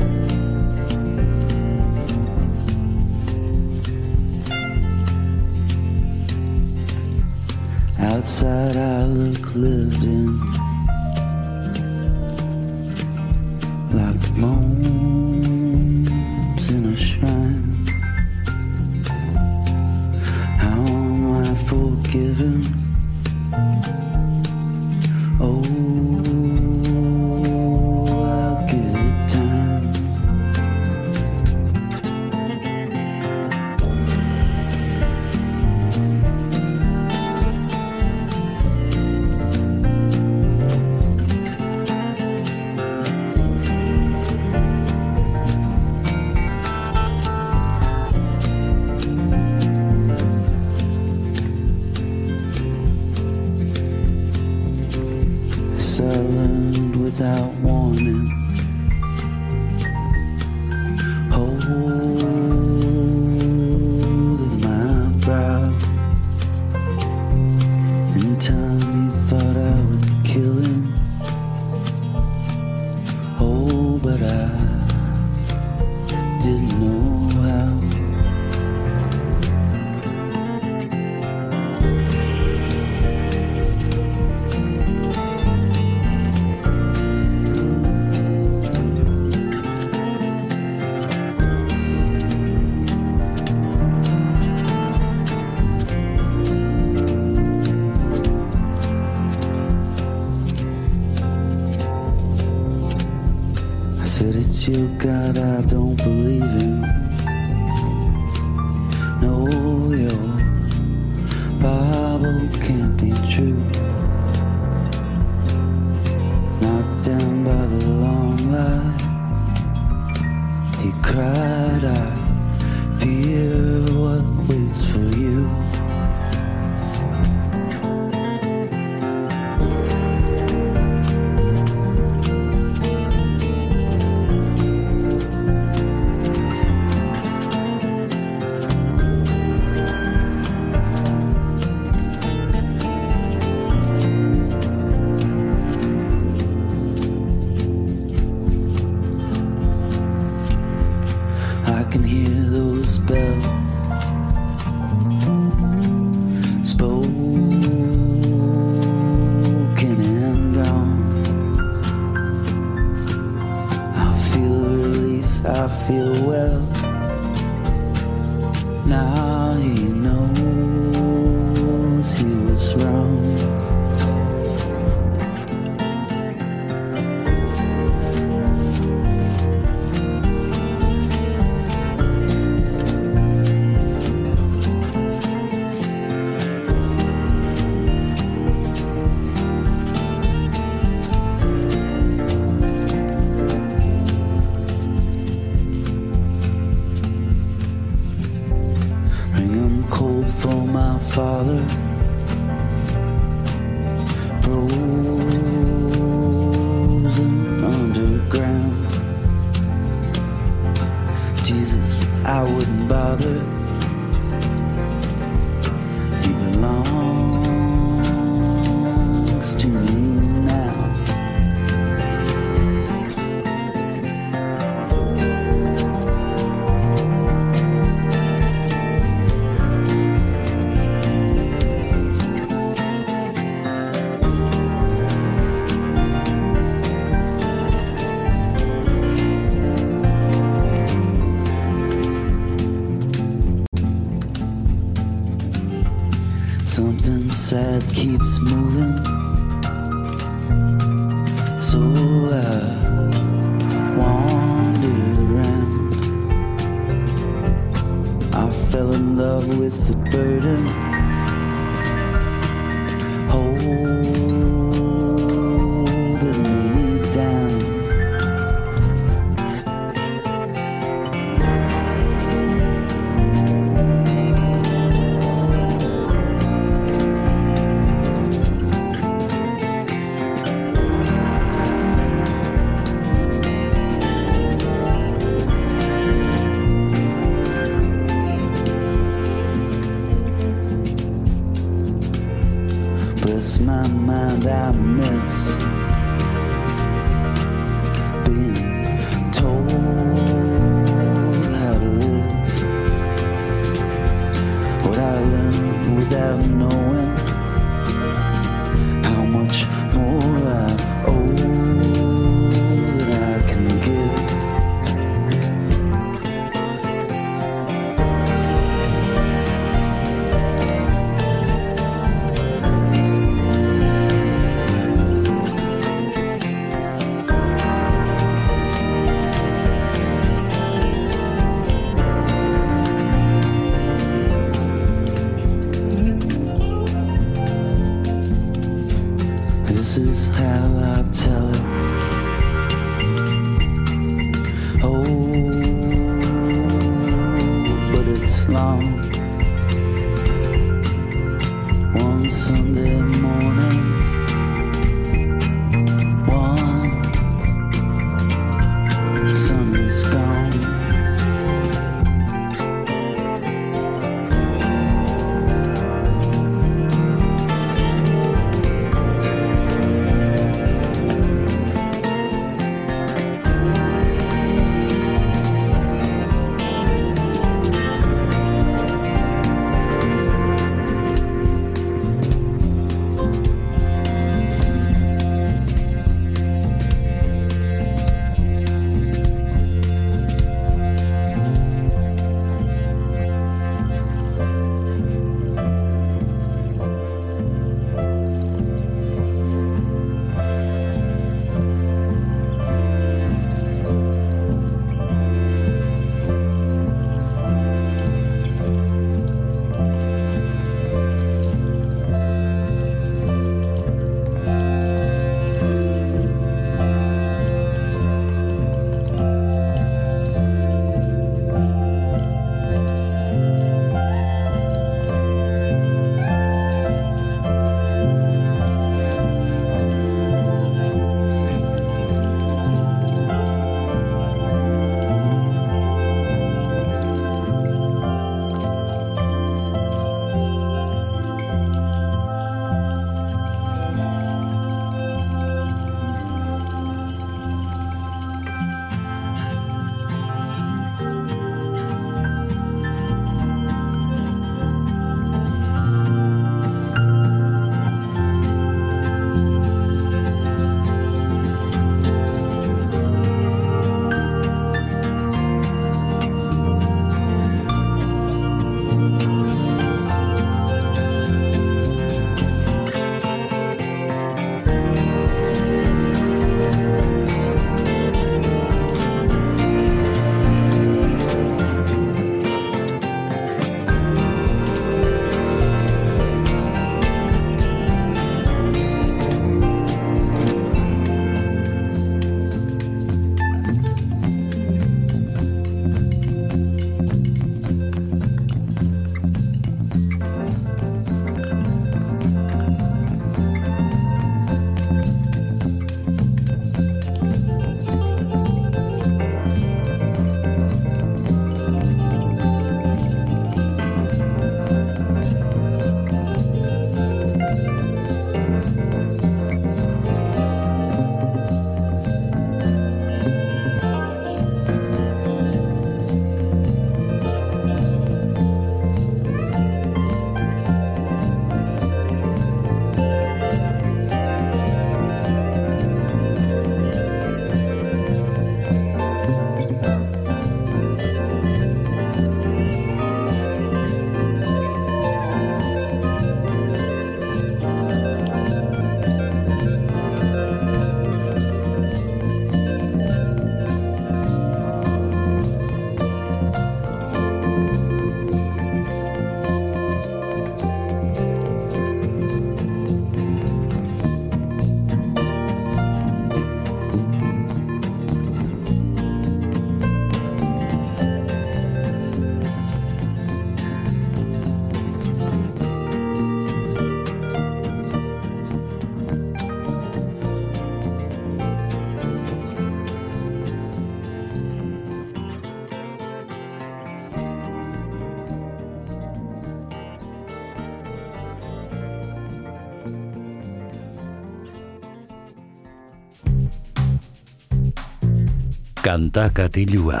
Kanta katilua.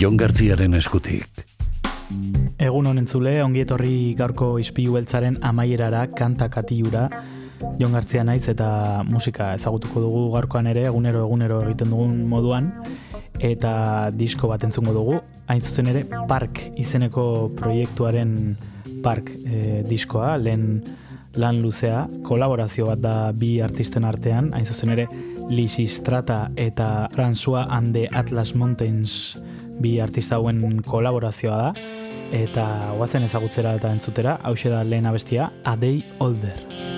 Jon Gartziaren eskutik. Egun honen zule, ongi etorri gaurko ispilu beltzaren amaierara kanta katilura. Jon Gartzia naiz eta musika ezagutuko dugu gaurkoan ere egunero egunero egiten dugun moduan. Eta disko bat entzungo dugu. Hain zuzen ere Park izeneko proiektuaren Park e, diskoa lehen lan luzea. Kolaborazio bat da bi artisten artean. Hain zuzen ere Lisistrata eta François and the Atlas Mountains bi artista hauen kolaborazioa da eta guazen ezagutzera eta entzutera, hause da lehen abestia, A Day Older.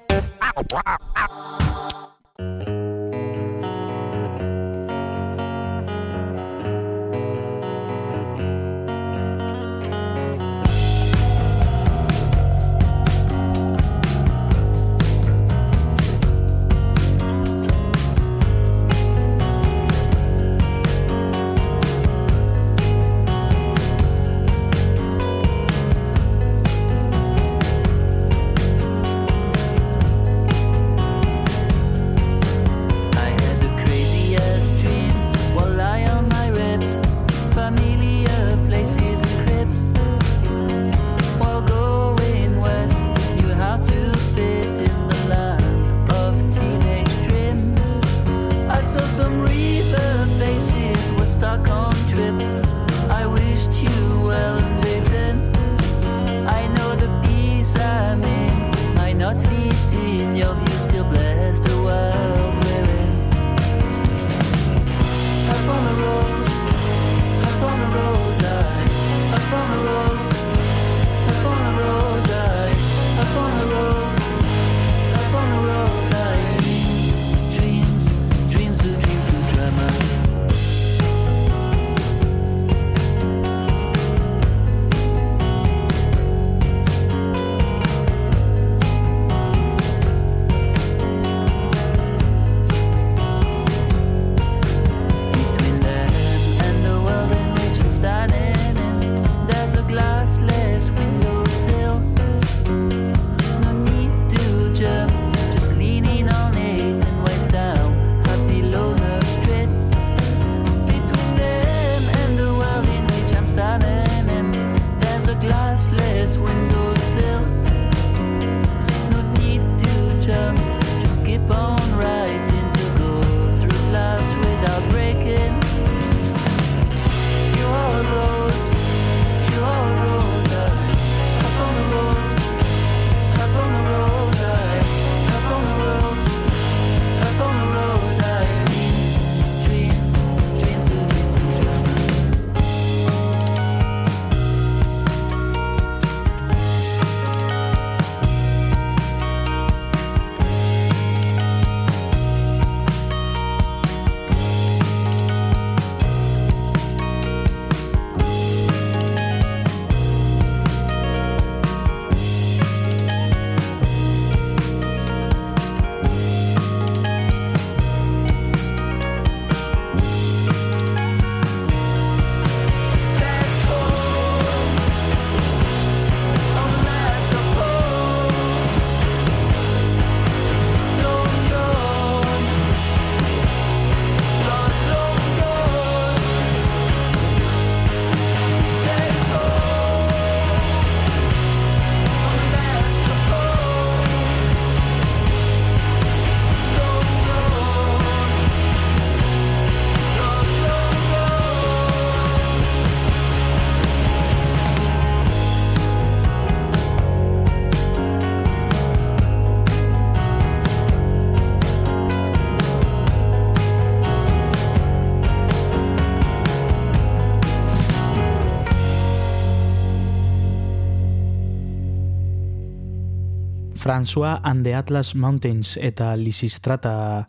François and the Atlas Mountains eta Lisistrata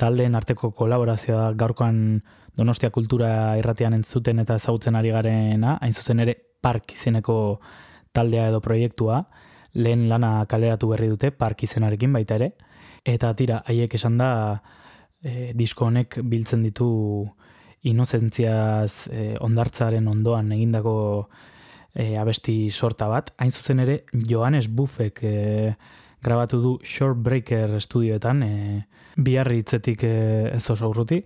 taldeen arteko kolaborazioa gaurkoan Donostia kultura irratian entzuten eta ezagutzen ari garena, hain zuzen ere Park izeneko taldea edo proiektua, lehen lana kaleratu berri dute Park izenarekin baita ere, eta tira, haiek esan da e, disko honek biltzen ditu inozentziaz e, ondartzaren ondoan egindako e, abesti sorta bat. Hain zuzen ere, Johannes Buffek e, grabatu du Shortbreaker estudioetan, e, biharri hitzetik e, ez oso urruti,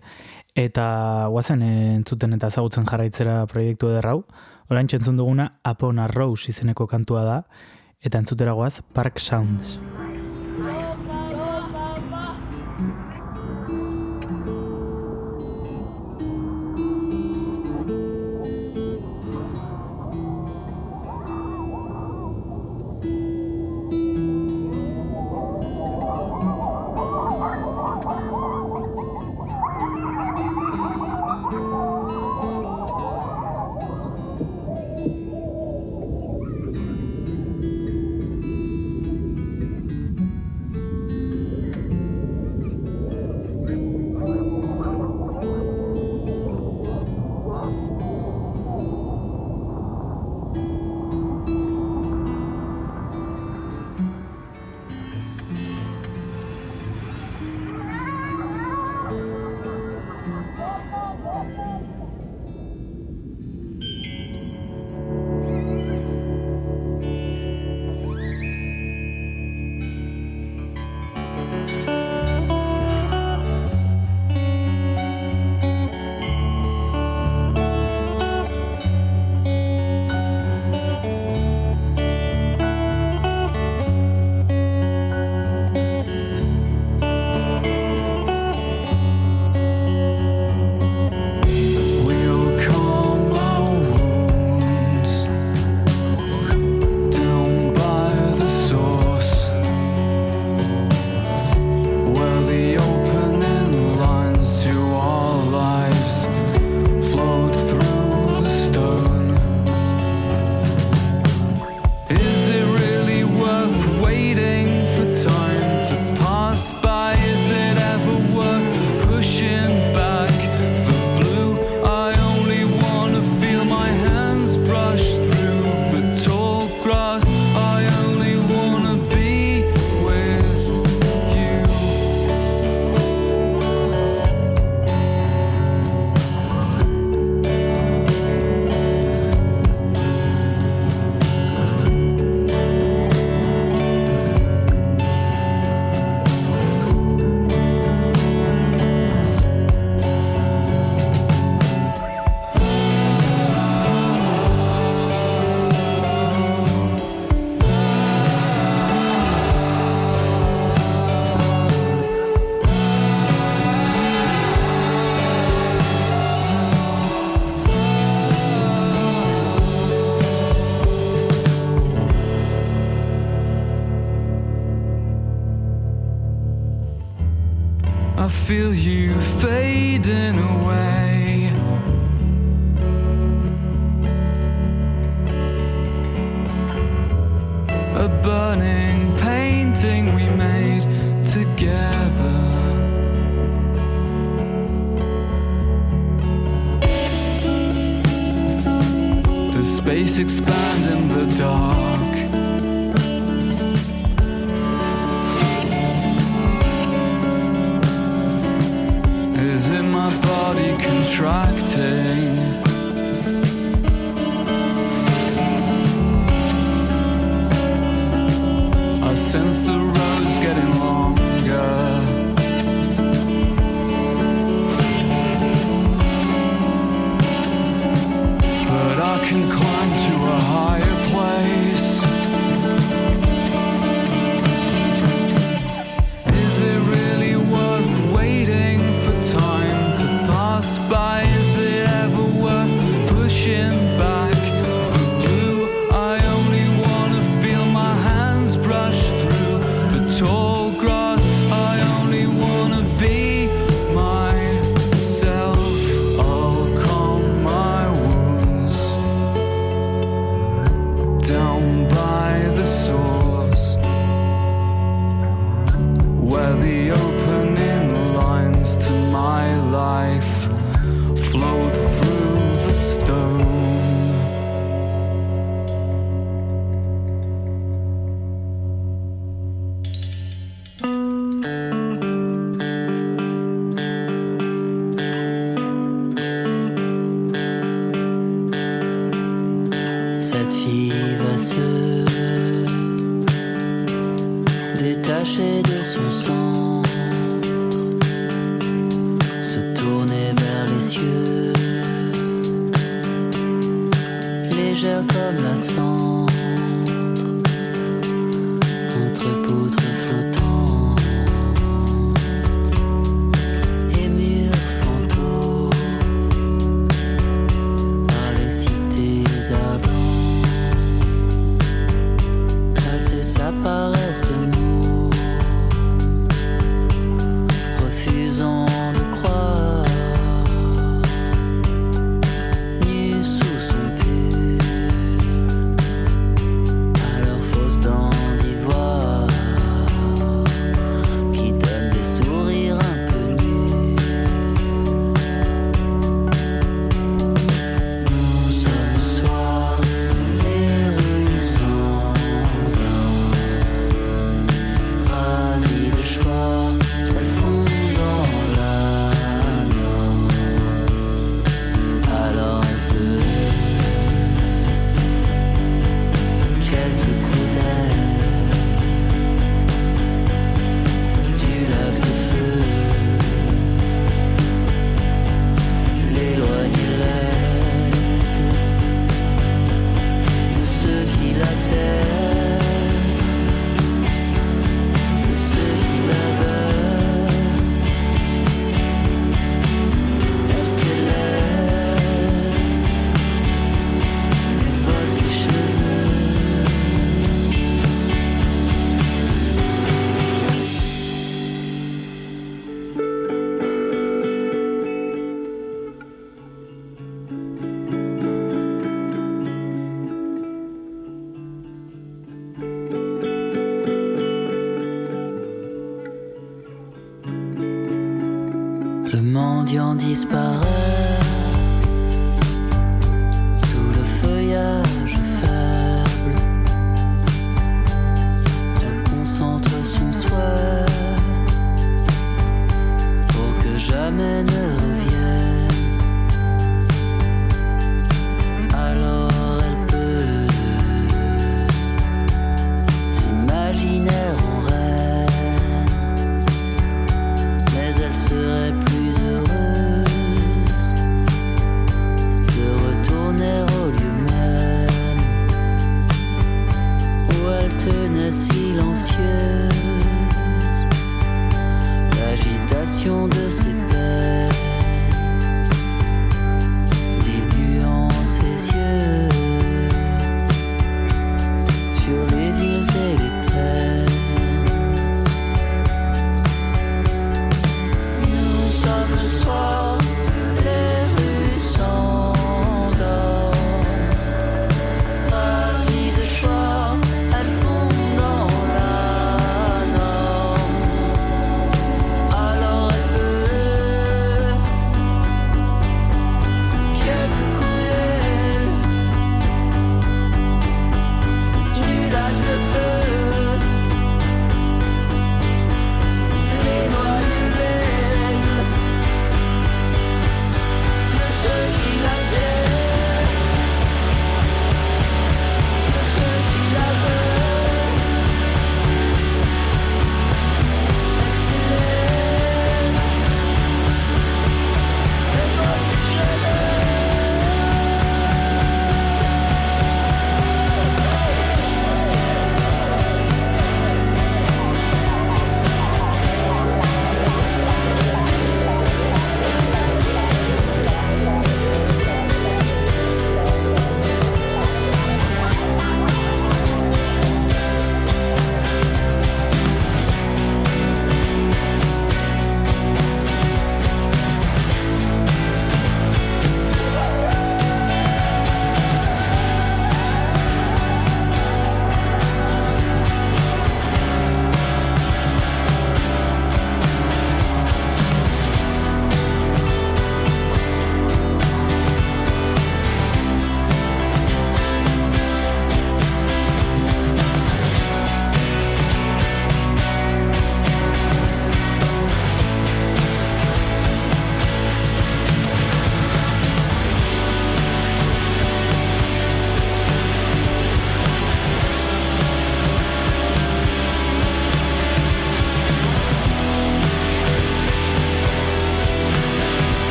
eta guazen e, entzuten eta ezagutzen jarraitzera proiektu ederrau. Orain entzun duguna Upon a Rose izeneko kantua da, eta entzutera goaz Park Sounds.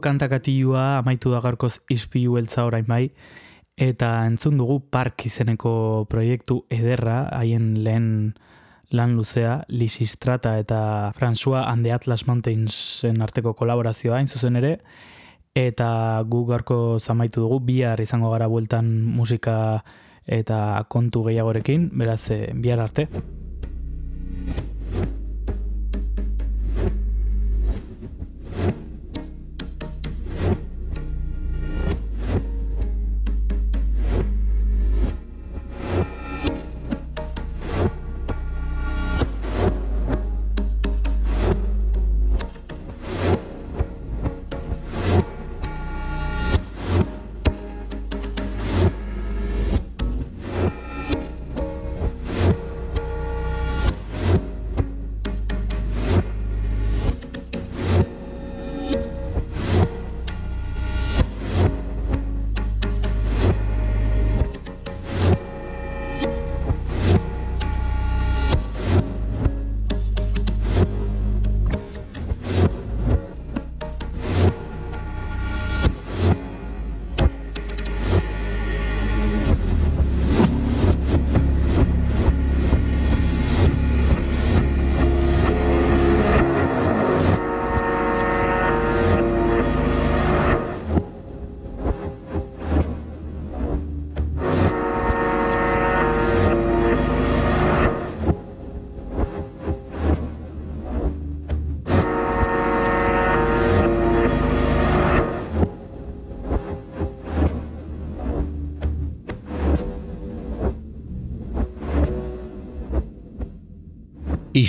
Kantakatilua, amaitu da gaurkoz ispilu beltza orain bai, eta entzun dugu park izeneko proiektu ederra, haien lehen lan luzea, Lisistrata eta François and the Atlas Mountainsen arteko kolaborazioa hain zuzen ere, eta gu gaurko zamaitu dugu, bihar izango gara bueltan musika eta kontu gehiagorekin, beraz, eh, bihar arte.